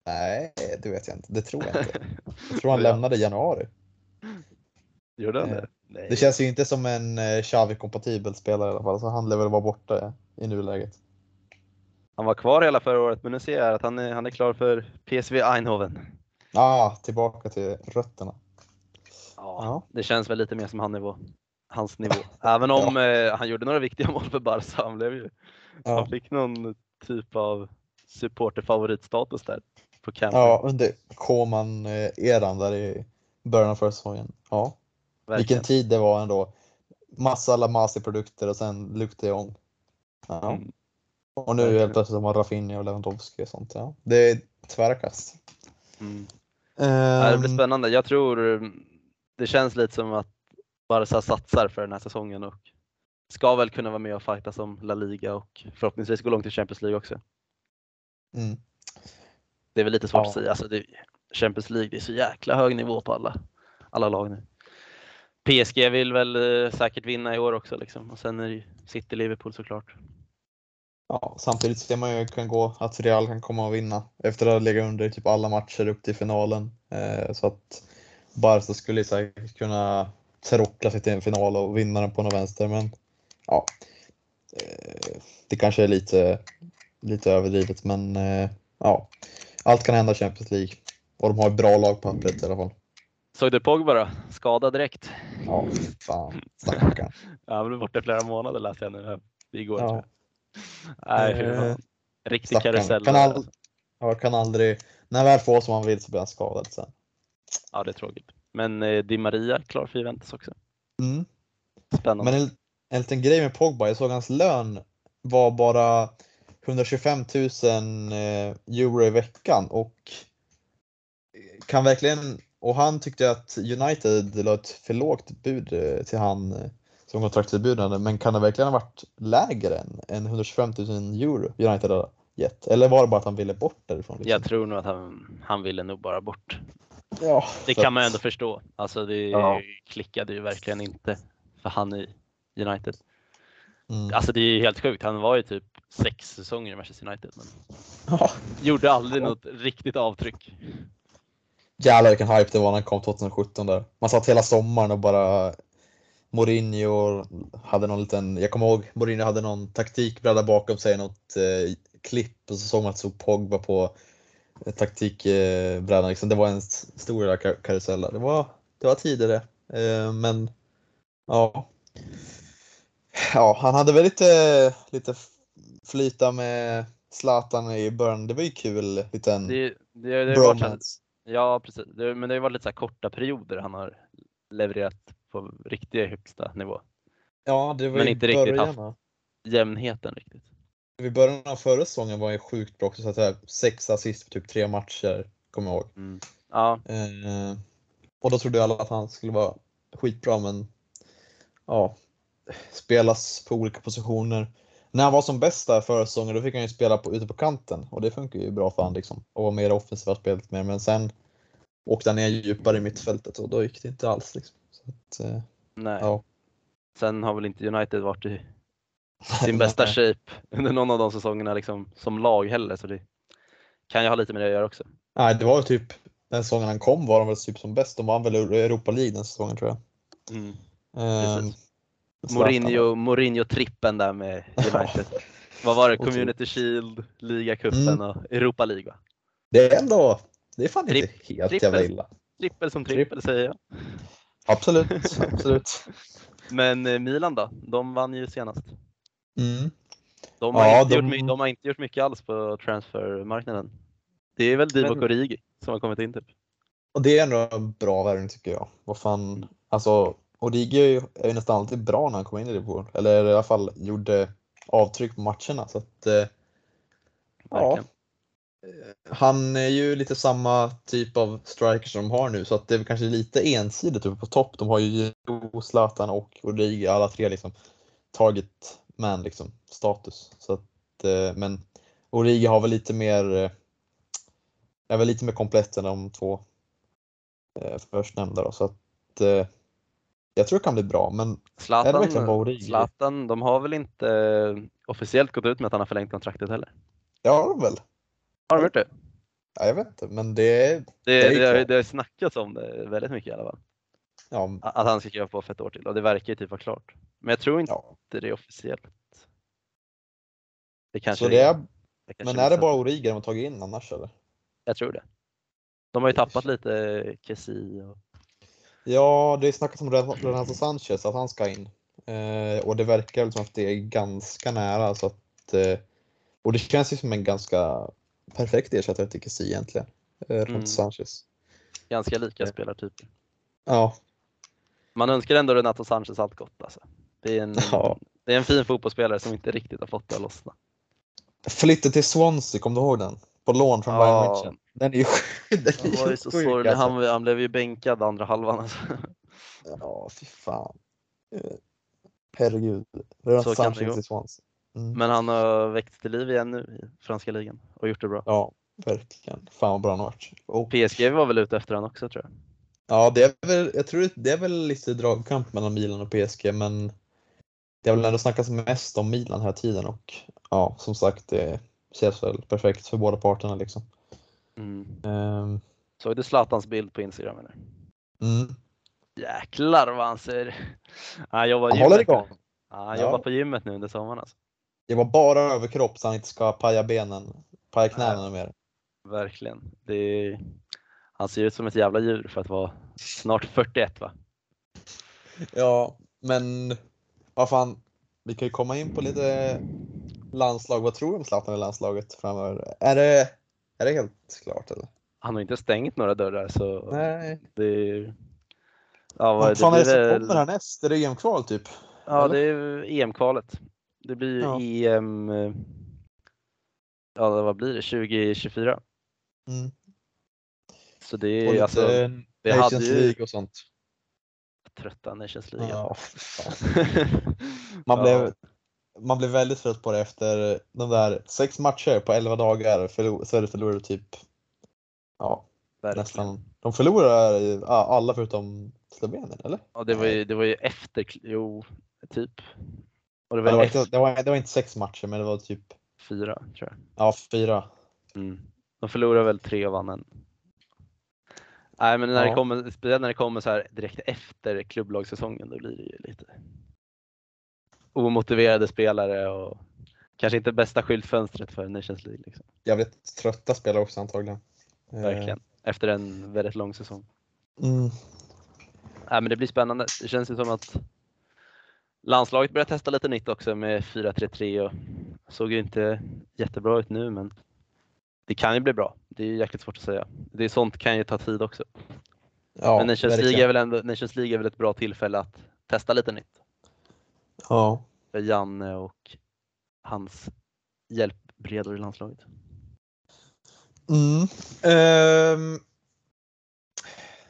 Nej, det vet jag inte. Det tror jag inte. (laughs) Jag tror han lämnade i januari. Gjorde han Eh, det? Nej. Det känns ju inte som en eh, Xavi-kompatibel spelare i alla fall, så han lär väl vara borta i nuläget. Han var kvar hela förra året, men nu ser jag att han är, han är klar för PSV Eindhoven. Ah, tillbaka till rötterna. Ja, Ja. Det känns väl lite mer som han nivå. hans nivå. Även om eh, han gjorde några viktiga mål för Barca. Han, blev ju, Ja. han fick någon typ av supporterfavoritstatus där på campen. Ja, under Koman-eran där i början av förra säsongen. Ja, vilken verkligen. tid det var ändå. Massa La Masi-produkter och sen Luc de Jong. Ja. Mm. Och nu verkligen. helt plötsligt har man Rafinha och Lewandowski och sånt. Ja. Det är tvära kast. Mm. Ja, det blir spännande. Jag tror det känns lite som att Barca satsar för den här säsongen och ska väl kunna vara med och fighta som La Liga och förhoppningsvis gå långt i Champions League också. mm. Det är väl lite svårt Ja. att säga. Alltså det, Champions League, det är så jäkla hög nivå på alla, alla lag nu. PSG vill väl eh, säkert vinna i år också liksom. och sen är det ju City, Liverpool såklart. Ja, samtidigt ser man ju kan gå att Real kan komma och vinna efter att ha legat under i typ alla matcher upp till finalen. Eh, så att Barca skulle säkert kunna tråckla sig till en final och vinna den på någon vänster. Men ja, eh, det kanske är lite, lite överdrivet. Men eh, ja, allt kan hända i Champions League. Och de har ett bra lag på pappret i alla fall. Såg du Pogba då? Skadad direkt. Ja, fan, (laughs) stackarn. Ja, han blev borta i flera månader läste jag nu här igår. Ja. Nej, Eh. Riktig stackarn. karusell. Kan all-. Ja, kan aldrig, när väl får som han vill så blir han skadad sen. Ja, det är tråkigt. Men eh, Di Maria klar för Juventus också. Mm. Spännande. Men en, en liten grej med Pogba, jag såg hans lön var bara 125 000 eh, euro i veckan och kan verkligen, och han tyckte att United la ett för lågt bud eh, till han eh, som kontraktserbjudande, men kan det verkligen ha varit lägre än, än 125 000 euro United har gett? Eller var det bara att han ville bort därifrån? liksom? Jag tror nog att han, han ville nog bara bort. ja, Det kan man att- ändå förstå. Alltså det Ja. klickade ju verkligen inte för han i United. Mm. Alltså det är ju helt sjukt. Han var ju typ sex säsonger i Manchester United men Ja. gjorde aldrig något riktigt avtryck. Jävlar vilken hype det var när han kom 2017 där. Man satt hela sommaren och bara Mourinho hade någon liten, jag kommer ihåg Mourinho hade någon taktikbräda bakom sig, något eh, klipp och så såg man att det stod Pogba på eh, taktikbrädan. Liksom. Det var en stor kar- karusell. Det var, det var tidigare. Eh, men ja. Ja, han hade väl lite, lite flyta med Zlatan i början. Det var ju kul, liten Det, det, det bromance. Ja precis, det, men det har varit lite så korta perioder han har levererat på riktig högsta nivå. Ja, det var Men inte riktigt haft. Jämnheten riktigt. I början av förra säsongen var han ju sjukt bra också, så att här, sex assist på typ tre matcher, kommer jag ihåg. Mm. Ja, Eh, och då trodde alla att han skulle vara skitbra, men ja, spelas på olika positioner. När han var som bäst där förra säsongen, då fick han ju spela på, ute på kanten och det funkar ju bra för han liksom. Och vara mer offensiva spelet mer, men sen åkte han ner djupare i mittfältet och då gick det inte alls. Liksom. Att, eh, nej. ja. Sen har väl inte United varit i (laughs) sin bästa shape under någon av de säsongerna liksom, som lag heller. Så det kan ju ha lite med det att göra också. Nej, det var ju typ den säsongen han kom var de väl typ som bäst. De vann väl Europa League den säsongen tror jag. Mm. Ehm. Mourinho, Mourinho-trippen där med United. Vad var det? Community Shield, ligacupen Mm. och Europa League? Det är ändå, det är fan Tripp- inte helt trippel. jävla illa. Trippel som trippel säger jag. Absolut, (laughs) absolut. Men eh, Milan då? De vann ju senast. Mm. De har, Ja, inte, de- Gjort, de har inte gjort mycket alls på transfermarknaden. Det är väl Divock Origi som har kommit in typ. Och det är ändå en bra värvning tycker jag. Vad fan, alltså Origi är ju, nästan alltid bra när han kommer in i Liverpool. Eller i alla fall gjorde avtryck på matcherna. Så att, eh, ja, Verkligen. han är ju lite samma typ av striker som de har nu så att det är kanske lite ensidigt uppe på topp. De har ju Zlatan och Origi, alla tre liksom target man liksom status. Så att, eh, men Origi har väl lite mer eh, är väl lite mer komplett än de två eh, förstnämnda då, så att eh, jag tror det kan bli bra men Är det Zlatan, verkligen bara Origi? Zlatan, de har väl inte eh, officiellt gått ut med att han har förlängt kontraktet heller? det har de väl? Har de gjort det? Ja, jag vet inte men det är, Det, Det är ju det, har- det har snackats om det väldigt mycket i alla fall. ja, Att han ska skriva på för ett år till och det verkar ju typ vara klart. Men jag tror inte ja. det är officiellt. Det kanske Så det är, kanske men är det bara Origi de har tagit in annars eller? Jag tror det. De har ju tappat lite Kessi och Ja, det är snackat om Ren- Renato Sanchez att han ska in. Eh, och det verkar som att det är ganska nära så att eh, och det känns ju som en ganska perfekt ersättare till Kessie egentligen. Eh, Renato Mm. Sanchez. ganska lika Eh. spelartyper. Ja, Man önskar ändå Renato Sanchez allt gott alltså. Det är en, (laughs) Ja. det är en fin fotbollsspelare som inte riktigt har fått det att lossna. flytten till Swansea, kom du ihåg den? På lån från Bayern Ja. München. Den är ju, den är Han var ju så sjuk, sorglig. alltså. Han, han blev ju bänkad andra halvan. Alltså. Ja, fy fan. Eh, Herregud. Renato Så kan det gå. Mm. Men han har väckts till liv igen nu i franska ligan och gjort det bra. Ja, verkligen. Fan vad bra han har varit. Och, PSG var väl ute efter han också tror jag. ja, det är väl, jag tror det är väl lite dragkamp mellan Milan och PSG, men det har väl ändå snackats mest om Milan hela tiden och ja, som sagt, det känns väl perfekt för båda parterna liksom. Mm. Ehm, Såg du Zlatans bild på Instagram eller? mm. Jäklar vad han ser... Han jobbar, Han håller igång. Ja, han Ja. jobbar på gymmet nu under sommaren alltså. Det var bara överkropp så han inte ska paja benen, paja knäna mer. Verkligen. Är... Han ser ut som ett jävla djur för att vara snart 41 va? Ja, men vad fan, vi kan ju komma in på lite landslag. Vad tror du om Zlatan i landslaget framöver? Är det, är det helt klart eller? Han har inte stängt några dörrar så Nej. det är... Ja, vad, fan är det som väl... kommer härnäst? Är det EM-kval typ? Ja, eller? det är EM-kvalet. Det blir Ja. EM... eh, Ja, vad blir det? 2024? Mm. Så det Och är lite alltså det Nations hade ju- League och sånt. trötta Nations League. Ja, man, Ja. blev, man blev väldigt trött på det efter de där sex matcher på 11 dagar. Förlor, det förlorade typ ja, Verkligen. nästan. De förlorar alla förutom Slovenien, eller? Ja, det var ju, det var ju efter, jo, typ. Det var, det, var efter inte, det, var, det var inte sex matcher, men det var typ fyra, tror jag. ja, fyra. Mm. De förlorade väl tre och vann en. Nej, men när det Ja. kommer, speciellt när det kommer så här direkt efter klubblagssäsongen, då blir det ju lite omotiverade spelare och kanske inte bästa skyltfönstret för Nations League. Liksom. Jävligt trötta spelare också antagligen. Eh, Verkligen. Efter en väldigt lång säsong. Mm. Nej, men det blir spännande. Det känns ju som att landslaget börjar testa lite nytt också med 4-3-3 och såg ju inte jättebra ut nu men det kan ju bli bra. Det är ju jäkligt svårt att säga. Det är sånt kan ju ta tid också. Ja, men Nations. League, är väl ändå, Nations League är väl ett bra tillfälle att testa lite nytt Ja. för Janne och hans hjälpbredor i landslaget. Mm. Ehm,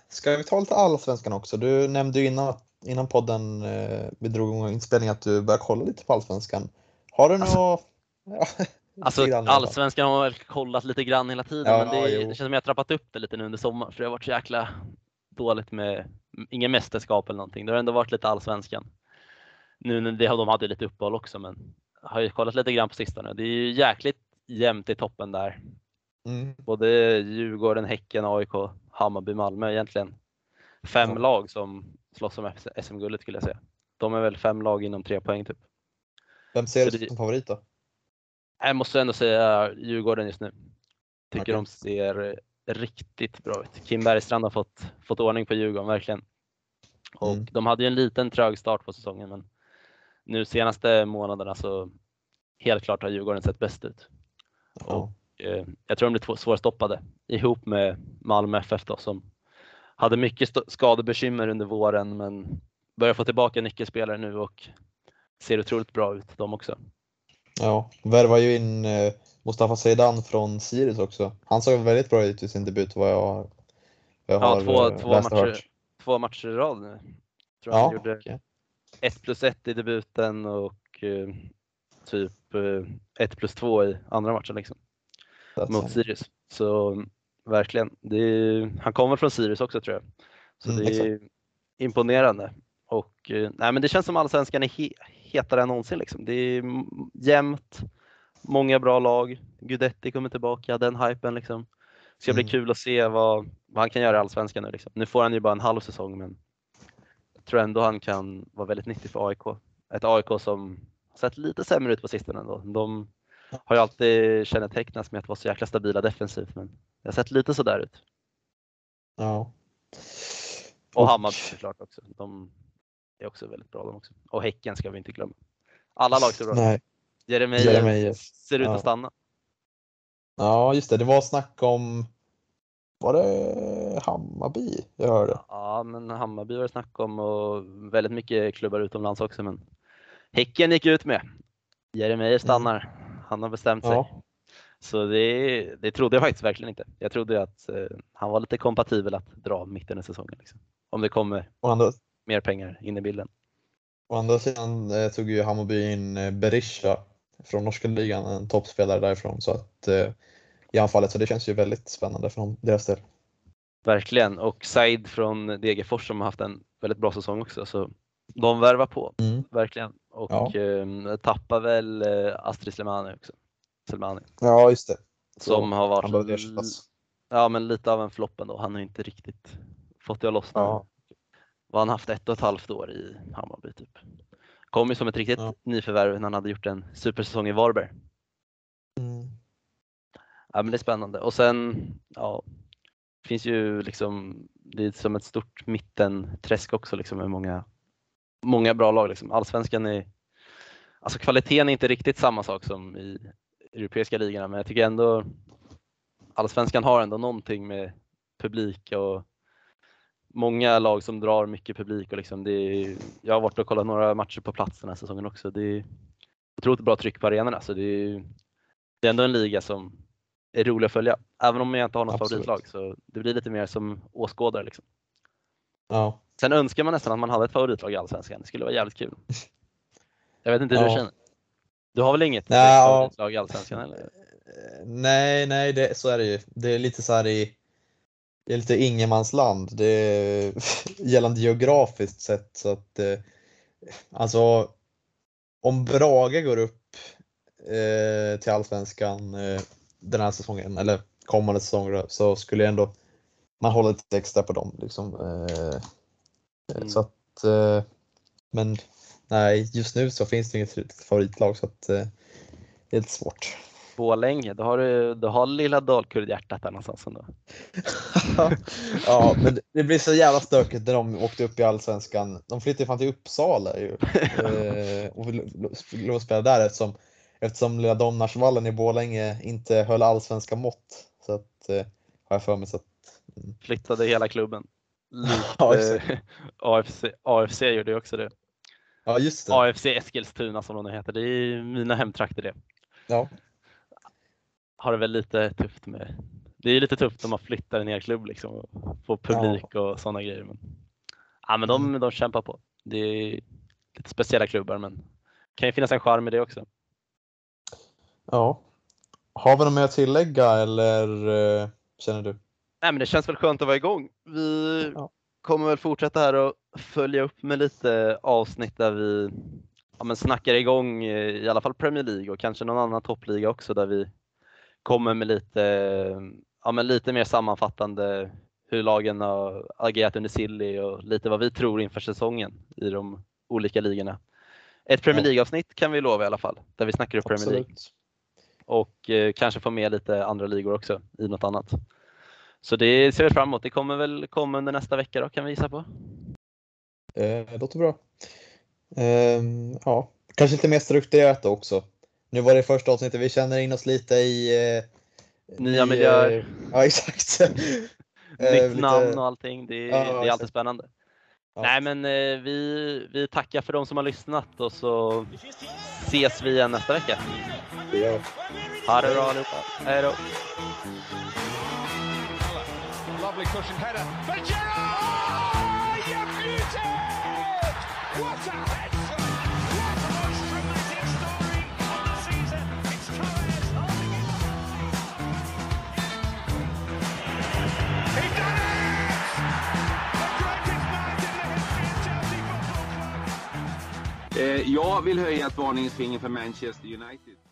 ska vi ta lite allsvenskan också? Du nämnde ju innan, innan podden eh, vi drog igång inspelningen att du började kolla lite på allsvenskan. Har du Alltså- något? Ja, (laughs) Alltså allsvenskan har väl kollat lite grann hela tiden Ja, men det, jo. det känns som jag har trappat upp det lite nu under sommaren för det har varit så jäkla dåligt med inga mästerskap eller någonting. Det har ändå varit lite allsvenskan. Nu när de hade lite uppehåll också men har ju kollat lite grann på sistone. Det är ju jäkligt jämnt i toppen där. Mm. Både Djurgården, Häcken, AIK Hammarby-Malmö egentligen. Fem Ja. lag som slåss om SM-guldet skulle jag säga. De är väl fem lag inom tre poäng typ. Vem ser du som favorit då? Jag måste ändå säga Djurgården just nu. Tycker Okej. de ser riktigt bra ut. Kim Bergstrand har fått, fått ordning på Djurgården, verkligen. Och Mm. de hade ju en liten trög start på säsongen, men nu senaste månaderna så helt klart har Djurgården sett bäst ut. Ja. Eh, Jag tror de blir svårstoppade ihop med Malmö FF då, som hade mycket skadebekymmer under våren, men börjar få tillbaka nyckelspelare nu och ser otroligt bra ut de också. ja. Värvar ju in eh, Mustafa Zeidan från Sirius också. Han såg väldigt bra ut i sin debut vad jag, vad jag Ja, har två- eh, två läst och matcher. hört. Två matcher i rad nu. Tror Ja, han gjorde okej. 1 plus 1 i debuten och eh, typ 1 plus 2 i andra matchen liksom, That's mot. Sirius. Så verkligen, är, han kommer från Sirius också tror jag. Så Mm, det är imponerande. Och eh, nej, men det känns som allsvenskan är he hetare än någonsin. Liksom. Det är jämnt, många bra lag. Gudetti kommer tillbaka, den hypen liksom. Det ska bli Mm. kul att se vad, vad han kan göra i allsvenskan nu. Liksom. Nu får han ju bara en halv säsong men tror ändå han kan vara väldigt nyttig för AIK. Ett AIK som sett lite sämre ut på sistone ändå. De har ju alltid kännetecknats med att vara så jäkla stabila defensivt men det har sett lite sådär ut. Ja. Och Hammarby såklart också. De är också väldigt bra de också. Och Häcken ska vi inte glömma. Alla lag ser bra ut. Nej. Jeremejeff. ser ut Ja. att stanna. Ja, just det. Det var snack om, var det Hammarby jag hörde? Ja, men Hammarby var det snack om och väldigt mycket klubbar utomlands också. Men Häcken gick ut med. Jeremejeff stannar. Han har bestämt sig. Ja. Så det, det trodde jag faktiskt verkligen inte. Jag trodde att eh, han var lite kompatibel att dra mitten i säsongen. Liksom. Om det kommer andra, mer pengar in i bilden. å andra sidan eh, tog ju Hammarby in eh, Berisha från norska ligan, en toppspelare därifrån. Så att eh, i anfallet, så det känns ju väldigt spännande för deras del. Verkligen. Och Said från Degerfors som har haft en väldigt bra säsong också. Så de värvar på, Mm. verkligen. Och Ja. eh, tappar väl eh, Astrid Slemani också. Selmani. Ja, just det. Som har Han varit ersättas. ja, men lite av en flopp ändå. Han har inte riktigt fått det att lossna. Ja. Vad han haft ett och ett halvt år i Hammarby typ. Kom ju som ett riktigt Ja. nyförvärv när han hade gjort en supersäsong i Varberg. Ja, men det är spännande. Och sen, ja, finns ju liksom, det är som ett stort mittenträsk också liksom med många, många bra lag. Liksom. Allsvenskan är, alltså kvaliteten är inte riktigt samma sak som i europeiska ligorna, men jag tycker ändå Allsvenskan har ändå någonting med publik och många lag som drar mycket publik och liksom det är, jag har varit och kollat några matcher på plats den här säsongen också. Det är otroligt bra tryck på arenorna så det är, det är ändå en liga som är rolig att följa. Även om jag inte har något Absolut. favoritlag så det blir lite mer som åskådare. Liksom. Ja. Sen önskar man nästan att man hade ett favoritlag i Allsvenskan. Det skulle vara jävligt kul. (laughs) Jag vet inte hur Ja. du känner. Du har väl inget ja. favoritlag i Allsvenskan? Eller? Nej, nej, det, så är det ju. Det är lite så här i, det är lite ingenmansland. Det är (laughs) gällande geografiskt sett så att eh, alltså om Brage går upp eh, till Allsvenskan eh, den här säsongen eller kommande säsong då, så skulle jag ändå man håller lite extra på dem liksom. Eh, Mm. Så att eh, men nej, just nu så finns det inget favoritlag så att eh, det är lite svårt. Borlänge, då har du, du har lilla Dalkurd-hjärtat där någonstans ändå. (laughs) ja, men det- blir så jävla stökigt när de åkte upp i Allsvenskan. De flyttade fan till Uppsala ju. (laughs) eh, och ville spela där eftersom, eftersom lilla Domnarsvallen i Borlänge inte höll allsvenska mått. Så att, eh, har jag för mig. Så att, mm. Flyttade hela klubben. (laughs) Ja, Likt eh, AFC, AFC gjorde ju också det. Ja, just det. AFC Eskilstuna som de nu heter. Det är mina hemtrakter det. Ja. Har det väl lite tufft med. Det är ju lite tufft om man flyttar en hel klubb liksom och får publik och sådana grejer. Men, ja, men Mm. de, de kämpar på. Det är lite speciella klubbar men det kan ju finnas en charm i det också. Ja. Har vi något mer att tillägga eller eh, känner du? Nej, men det känns väl skönt att vara igång. Vi Ja. kommer väl fortsätta här och följa upp med lite avsnitt där vi ja, men snackar igång eh, i alla fall Premier League och kanske någon annan toppliga också där vi kommer med lite, ja, men lite mer sammanfattande hur lagen har agerat under Silly och lite vad vi tror inför säsongen i de olika ligorna. Ett Premier League-avsnitt kan vi lova i alla fall, där vi snackar upp Premier League. Och eh, kanske få med lite andra ligor också i något annat. Så det ser vi fram emot. Det kommer väl komma under nästa vecka då, kan vi gissa på. Eh, det låter bra. Eh, ja, kanske lite mer strukturerat då också. Nu var det första avsnittet, vi känner in oss lite i... Eh, Nya i, miljöer. Ja, exakt. (laughs) Nytt eh, lite... namn och allting. Det, ja, det är alltid spännande. Ja. Nej men eh, vi, vi tackar för de som har lyssnat och så ses vi igen nästa vecka. Det gör Ha det bra allihopa. Hej då. Lovely cushion header. But Gerrard! Oh, you beauty! What a head! Eh, jag vill höja ett varningens finger för Manchester United.